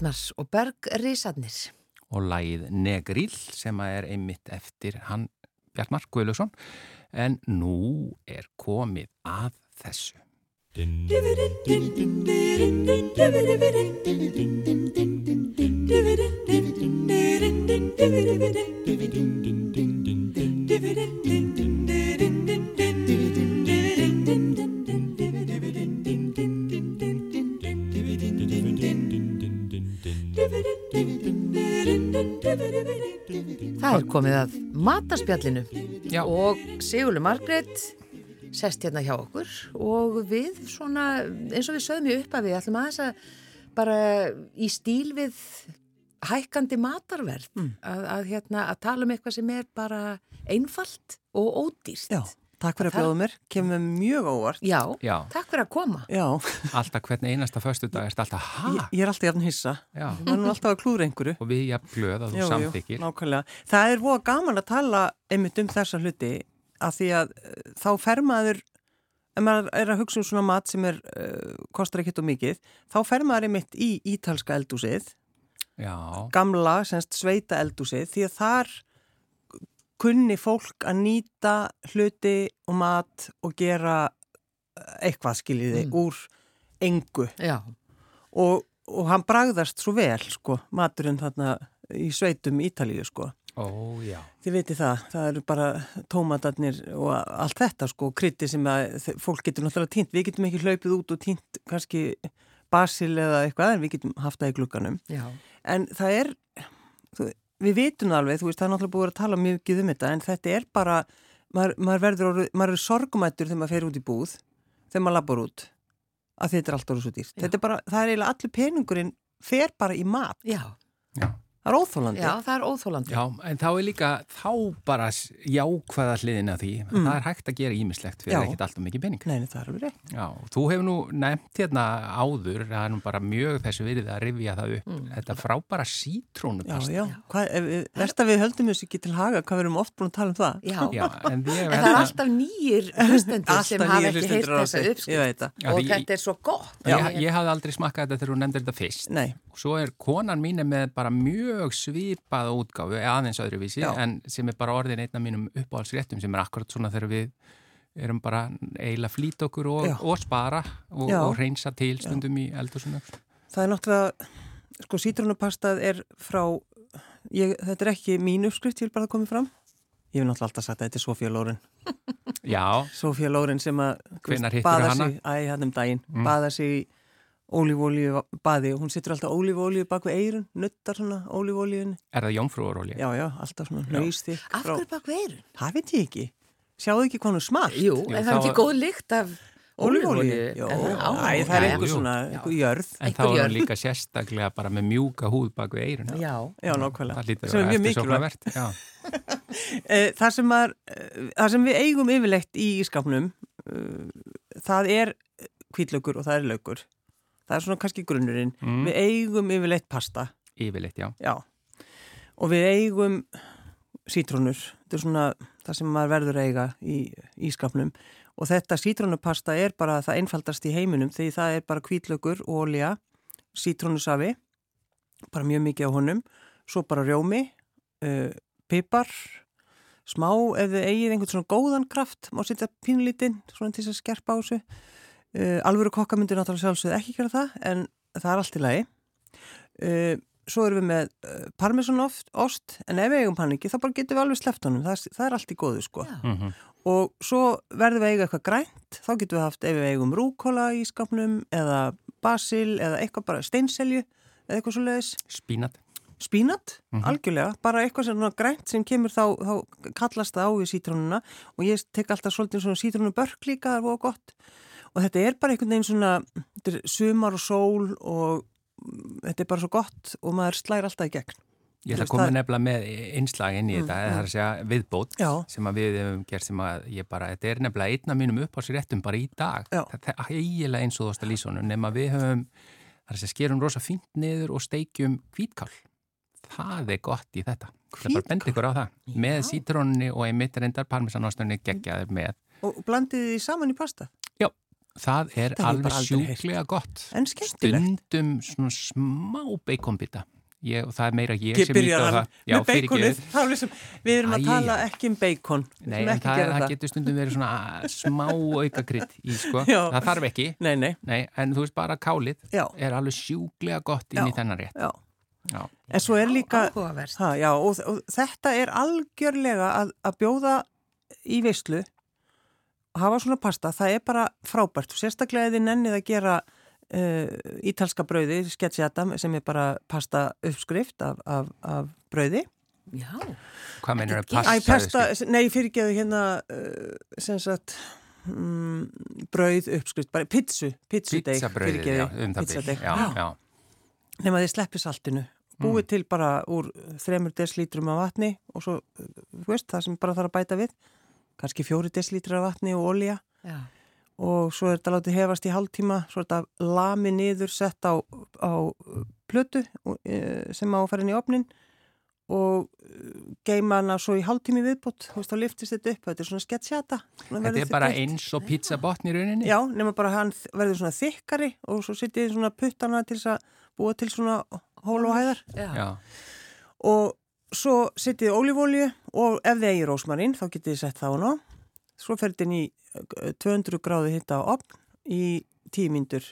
Bjartmars og Bergrísarnir. og lagið Negril sem er einmitt eftir hann Bjartmar Guðlusson en nú er komið að þessu. Það er komið að matarspjallinu Já. og Sigurlu Margrét sest hérna hjá okkur og við svona, eins og við sögum í uppafi, ætlum aðeins að bara í stíl við hækkandi matarverð að, að, hérna, að tala um eitthvað sem er bara einfalt og ódýrt. Já, takk fyrir að bjóða mér, kemur mjög óvart. Já, Já, takk fyrir að koma. Já, alltaf hvern einasta föstudag er þetta alltaf ha? ég, ég er alltaf jafn hissa. Já, Það er alltaf að klúra einhverju. og við jafn glöð að þú Jú, jú, samþykir. nákvæmlega. Það er voða gaman að tala einmitt um þessa hluti að því að uh, þá fer maður, ef maður er að hugsa um svona mat sem er, uh, kostar ekkert og mikið, þá fer maður einmitt í ítalska eldúsið, Já, gamla, semst sveita eldúsið, því að þar kunni fólk að nýta hluti og mat og gera uh, eitthvað skiljiði Mm. úr engu og, og hann bragðast svo vel sko, maturinn þarna í sveitum Ítalíu sko. ó. Þið veitir það, það eru bara tómatarnir og allt þetta sko, krytti sem að fólk getur náttúrulega týnt. Við getum ekki hlaupið út og týnt kannski basil eða eitthvað en við getum haft það í glugganum. já, En það er, við vitum alveg, þú veist, það er náttúrulega búið að tala mjög um þetta en þetta er bara, maður, maður verður, maður er sorgumættur þegar maður fer út í búð, þegar maður labbar út, að þetta er allt orðið svo dýrt. Já. Þetta er bara, það er eiginlega allur peningurinn fer bara í mat. já, Það er óþólandi. já, það er óþólandi. Já, en þá er líka, þá bara jákvæða hliðin af því. Mm. Það er hægt að gera ímislegt fyrir Já. ekkert alltaf mikið pening. Nei, nei, það er alveg rétt. Já, þú hefur nú nefnt hérna áður, það er nú bara mjög þessu virðið að rifja það upp. Þetta frábæra Já, sítrónupasta. já. Hvað, ef, við- verst að við höldum þessu ekki til haga, hvað við erum oft búin að tala um það? Já, Já, en en það er alltaf nýjir hlustendur sem hafa ekki heyrt þessa. Já, og þetta er svo gott. Ég, ég hafði aldrei smakkað þetta þegar hún nefndir þetta fyrst. Nei, Og svo er konan mín með bara mjög svipaða útgáfu, aðeins öðruvísi, Já. en sem er bara orðin einn af mínum uppáhaldsréttum sem er akkurat svona þegar við erum bara eiginlega flýt okkur og, og spara og, og reynsa til stundum í eldursunum. það er náttúrulega, sko, sítrónupastað er frá, ég, þetta er ekki mín uppskrift, ég vil bara komið fram. Ég hef náttúrulega alltaf sagt að þetta er Sofía Lóren. Já, Sofía Lóren sem að hittirðu baðar hana? æ, hann um daginn, Mm. baða sig í ólífólíu baði og hún setur alltaf ólífólíu bak við eirun, nuttar svona ólífólíun. er það jómfrúarólja? Já, já, alltaf svona nöystík. Af hverju bak veirun? Það veit ég ekki. Sjáðu ekki hvað hún er smart? Jú, en það er ekki góð lykt af Ólífólíu? Já, það? Er einhver svona, einhver jörð. En þá er hún líka sérstaklega bara með mjúka húð bak við eirun. Já, Já, nákvæmlega. Það lítur Sem að er vera mjög mikilvægt. Eh, Það sem, er, það sem við eigum yfirleitt í ískapnum, uh, það er kvítlaugur og það er laugur. Það er svona kannski grunnurinn. Mm. Við eigum yfirleitt pasta, Yfirleitt, já. já. og við eigum sítrónur, þetta er svona það sem maður verður eiga í ískapnum og þetta sítrónupasta er bara það einfaldast í heiminum því það er bara kvítlökur og olja, sítrónusafi, bara mjög mikið á honum, svo bara rjómi, uh, pipar, smá ef þið eigið einhvern svona góðan kraft, má setja pínlítinn svona til þess að skerpa á þessu. Uh, alvöru kokka myndir náttúrulega sjálfsögð ekki gera það en það er allt í lagi. Uh, svo erum við með uh, parmesanost en ef við eigum hann ekki þá bara getum við alveg sleppt honum, það, það er allt í góðu sko. Já. Mhm. Og svo verðum við að eiga eitthvað grænt, þá getum við haft ef við eigum rúkóla í skapnum eða basil eða eitthvað bara steinselju eða eitthvað svo leiðis. Spínat. Spínat, Mhm. algjörlega, bara eitthvað sem svona grænt sem kemur þá, þá kallast það á við sítrónuna og ég tek alltaf svolítið svona sítrónubörk líka, það er og þetta er bara einhvern veginn svona, sumar og sól og mm, þetta er bara svo gott og maður slæri alltaf í gegn. Ég ætla að koma nefnilega með einslag inn í Mm, þetta, mm. það er að segja viðbót Já. sem að við hefum gert sem að ég bara, þetta er nefnilega einna mínum upp á sér réttum bara í dag. Já. Þetta er eiginlega eins og þú ást að lýsa honum, nema við höfum, það er að segja, skerum rosa fínt niður og steikjum hvítkál. Það er gott í þetta. Það er bara að benda ykkur á það. Með Já. sítrónni og einmitt reyndar parmesanostunni geggjaður með. Og blandið því saman í pasta. Það er alveg sjúklega gott. En skemmtilegt. Stundum svona smá beikonbita. Ég, og það er meira ég sem íta á það. Já, beikonið. Það er alveg sem, við erum að Æ, tala ekki um beikon. Nei, en ekki það, gera það getur stundum verið svona smá aukakrydd í, sko. Já. Það þarf ekki, Nei, nei, nei, en þú veist bara kálið já, er alveg sjúklega gott inn í Já. þennan rétt. já. Já. En svo er líka, ha, já, og, og þetta er algjörlega að, að bjóða í veislu að hafa svona pasta, það er bara frábært. Sérstaklega eða nennið að gera uh, ítalska brauði, sketsjata, sem er bara pasta uppskrift af, af, af brauði. Já, Hvað meinur að Þetta er passa? Æ, pesta, nei, fyrirgeðu hérna uh, sem sagt mm, brauð uppskrift, bara pizzu, pizzudeig, Pizzabröðið, já, um það pizzadeig. byrj. Já, já. Nefn að þið sleppi saltinu, búið til bara úr þremur deslítrum af vatni og svo, uh, þú veist, það sem bara þarf að bæta við, kannski fjóri deslítrar af vatni og olja já. og svo er þetta látið hefast í hálftíma, svo er þetta lami niður, sett á, á plötu uh, sem á að fara inn í opnin og uh, geima hana svo í hálftími viðbútt, þú veist, þá liftist þetta upp, þetta er svona sketsjata. Þetta er bara eins og pizzabotn í rauninni? Já, nema bara hann verður svona þykkari og svo sittið svona puttana til þess að búa til svona hól og hæðar Já. Já. og svo sittið ólífólju og ef þið eigi rósmarinn þá getið þið sett það á ná svo fer þetta inn í uh, 200 gráði hitta á opn í 10 myndur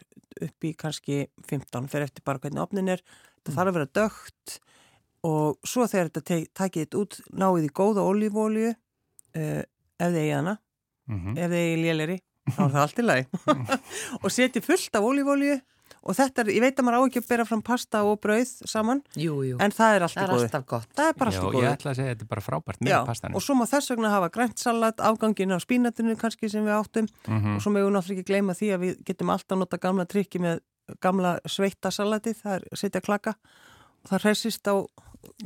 upp í kannski 15 fer eftir bara hvernig opnin er. Þetta þarf að vera dögt og svo þegar þetta takið þetta út náið í góða ólífólju uh, ef þið eigi hana. Mm ef þið eigi léleri þá er það allt í lagi. Og setið fullt af ólífólju og þetta er, ég veit að maður á ekki að bera fram pasta og brauð saman Jú, jú. en það er allt það í er góðu alltaf gott. það er bara allt í ég góðu ætla að segja að þetta er bara frábært með Já, pastanum. og svo má þess vegna hafa grænt salat afgangin af spínatinu kannski sem við áttum Mhm. og svo mögum við náttúrulega ekki gleyma því að við getum alltaf nota gamla trikki með gamla sveita salati, það er setja klaka og það hræsist á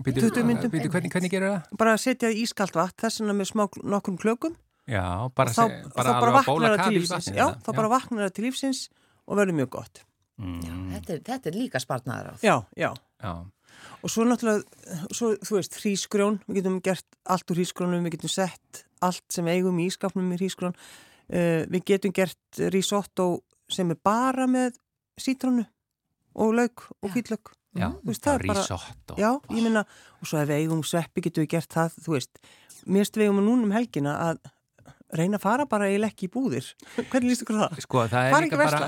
Býtu, 20 myndum. býtu, hvernig, hvernig gerur það? bara setja í ískalt vatn, þess vegna með smá nokkrum klökum Já, bara, þá, se, og bara það þá bara vaknar það til lífsins og verður mjög gott Mm, Þetta er, þetta er líka spartnaður á. já, já, já. og svo náttúrulega svo, þú veist, hrísgrjón, við getum gert allt úr hrísgrónum, við getum sett allt sem eigum í ískapnum í hrísgrjón uh, við getum gert risotto sem er bara með sítrónu og lauk og Já. kvítlök Já, Þú veist, það er bara- risotto. já, ég minna, og svo ef við eigum sveppi getum við gert það, þú veist mér stu við eigum núna um helgina að reyna að fara bara í lekki í búðir hvernig líst ykkur það? Sko, það er ekki bara,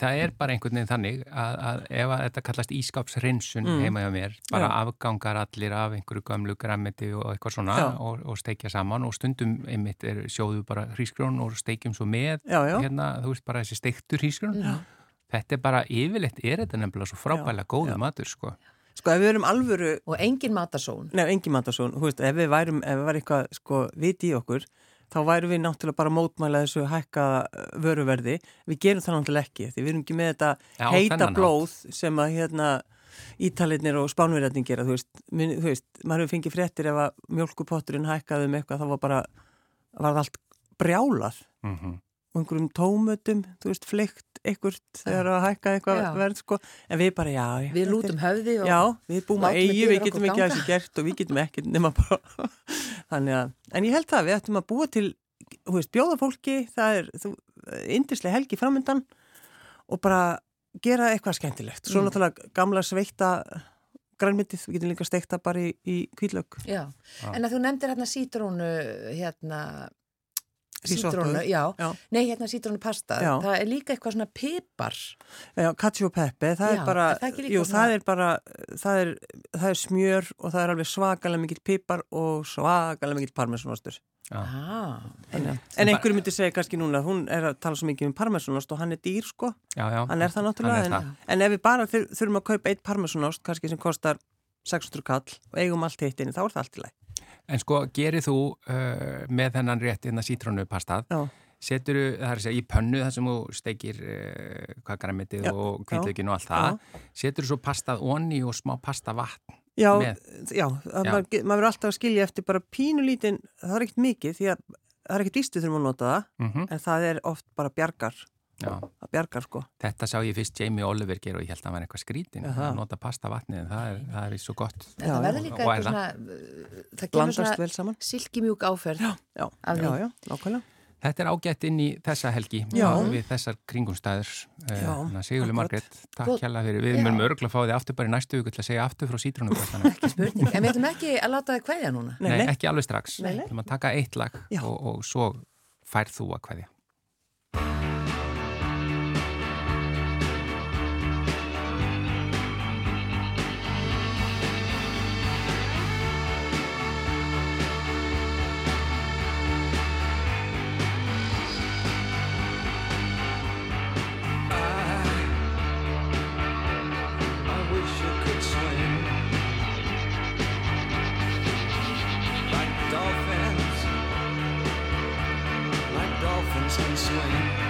það er bara einhvern veginn þannig að, að ef að þetta kallast ískapsrinsun Mm. heima hjá mér, bara Já. afgangar allir af einhverju gömlu grammiti og eitthvað svona og, og steikja saman og stundum einmitt er, sjóðu bara hrísgrjón og steikjum svo með Já, hérna, þú veist bara þessi steiktur hrísgrjón Já. þetta er bara, yfirleitt er þetta nefnilega svo frábælega góðu matur, sko sko ef við erum alvöru Og engin matasón. Nei, engin matasón, þú veist, ef við værum, ef við væri eitthvað, sko, viti í okkur, þá værum við náttúrulega bara mótmæla þessu hækkaða uh, vöruverði. Við gerum það náttúrulega ekki, því við erum ekki með þetta Já, heita blóð sem að, hérna, ítalinnir og spánverjarnir gera, þú veist, minn, þú veist, maður hefur fengið fréttir ef að mjölkupotturinn hækkaði um eitthvað, þá var bara, var allt brjálað. Mm og einhverjum tómutum, þú veist, fleikt einhvert þegar að hækka eitthvað verð sko, en við bara, já, já Við lútum höfði og Já, við búum að eigi, við getum ekki að þessu gert og við getum ekki nema bara þannig að, en ég held það, við ættum að búa til þú veist, bjóða fólki, það er þú, indislega helgi framöndan og bara gera eitthvað skemmtilegt. Svo Mm. náttúrulega gamla sveikta grænmyndið, við getum líka steikta bara í, í kvíðlög en að þú nefndir hérna sítrónu, hérna. Sítrónu, já. Já. nei, hérna sítrónu pasta, Já. það er líka eitthvað svona pipar. Já, cacio pepe, það Já, er bara, er það líka jú, svona- það er bara, það er, það er smjör og það er alveg svakalega mikill pipar og svakalega mikill parmesanostur. Ah, En, en einhverju myndi segja kannski núna, hún er að tala svo mikið um parmesanost og hann er dýr sko, Já, já. hann er það náttúrulega, er en, en ef við bara þur, þurfum að kaupa eitt parmesanost, kannski sem kostar 600 kall og eigum allt hitt inni, þá er það allt í læg. En sko, gerir þú uh, með þennan rétt innan sítrónupastað, Já. setur þú, það er að segja, í pönnu þar sem þú steikir uh, Já, og kvítlökin og allt það, setur þú svo pastað onni og smá pasta vatn. Já, Með. já, já. Maður, maður verður alltaf að skilja eftir bara pínulítinn, það er ekkert mikið því að það er ekkert við þurfum að nota það, Mm en það er oft bara bjargar, Já, það bjargar sko. þetta sá ég fyrst Jamie Oliver gera og ég held að hann var eitthvað skrítin það. að nota pasta vatnið, en það er, það er svo gott. Já, það verður líka Og eitthvað það? svona, uh, það kemur Blandast svona vel saman. silkimjúk áferð. Já, já, já, já, nákvæmlega. Þetta er ágætt inn í þessa helgi Já. við þessar kringumstæður Já, Sigurli. Margrét, takk hérlega fyrir við Já. munum örgulega fá þið aftur bara í næstu viku til að segja aftur frá spurning, en við ætlum ekki að láta það kveðja núna. Nei, Nei, nei. ekki alveg strax Við ætlum að taka eitt lag og, og svo fær þú að kveðja and swing.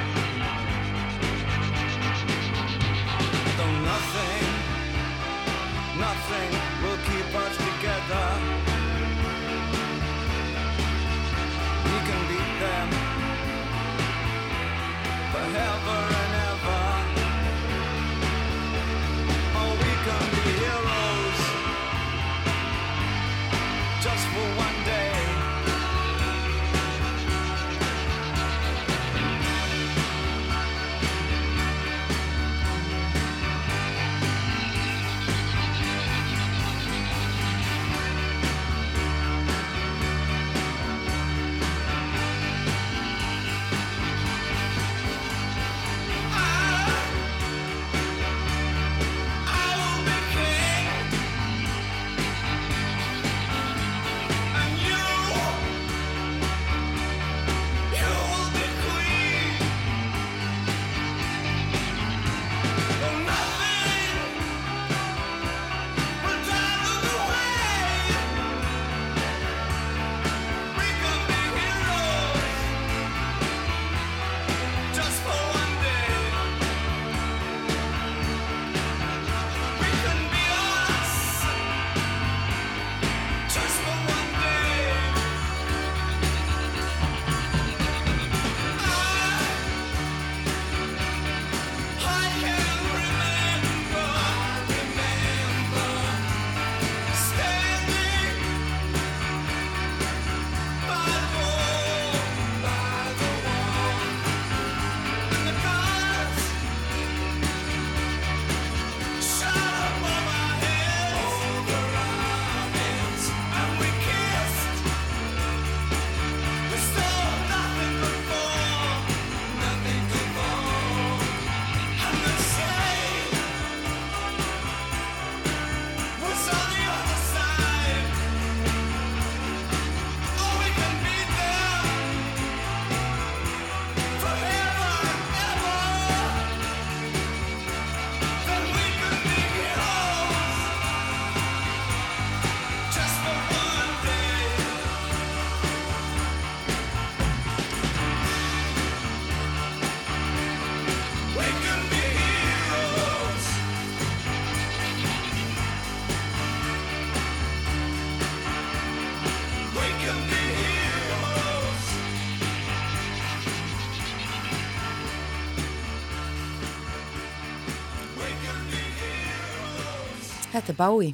Þetta er Bái,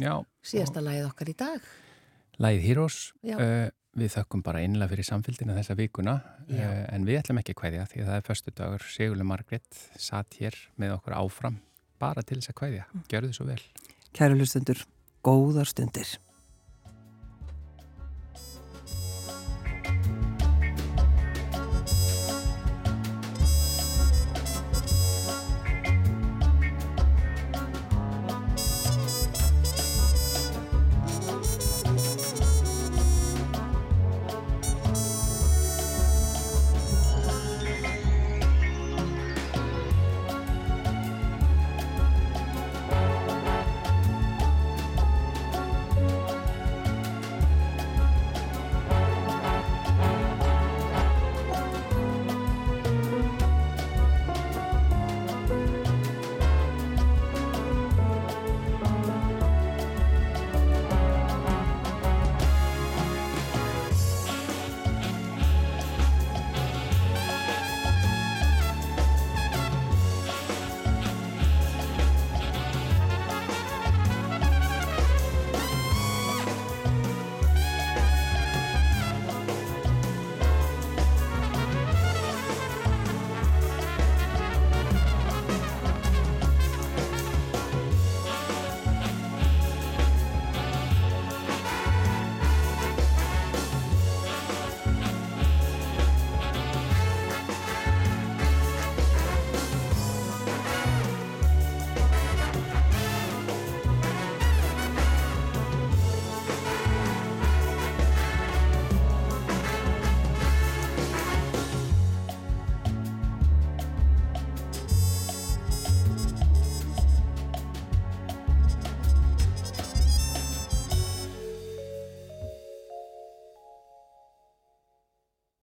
Já, síðasta lagið okkar í dag. Lægið Heroes, Já. uh, við þökkum bara einlega fyrir samfélgina þessa vikuna Já. uh, en við ætlum ekki að kvæðja því að það er förstu dagur Sigurlu Margrét satt hér með okkur áfram bara til þess að kvæðja, gjörðu svo vel Kæru hlustundur, góðar stundir.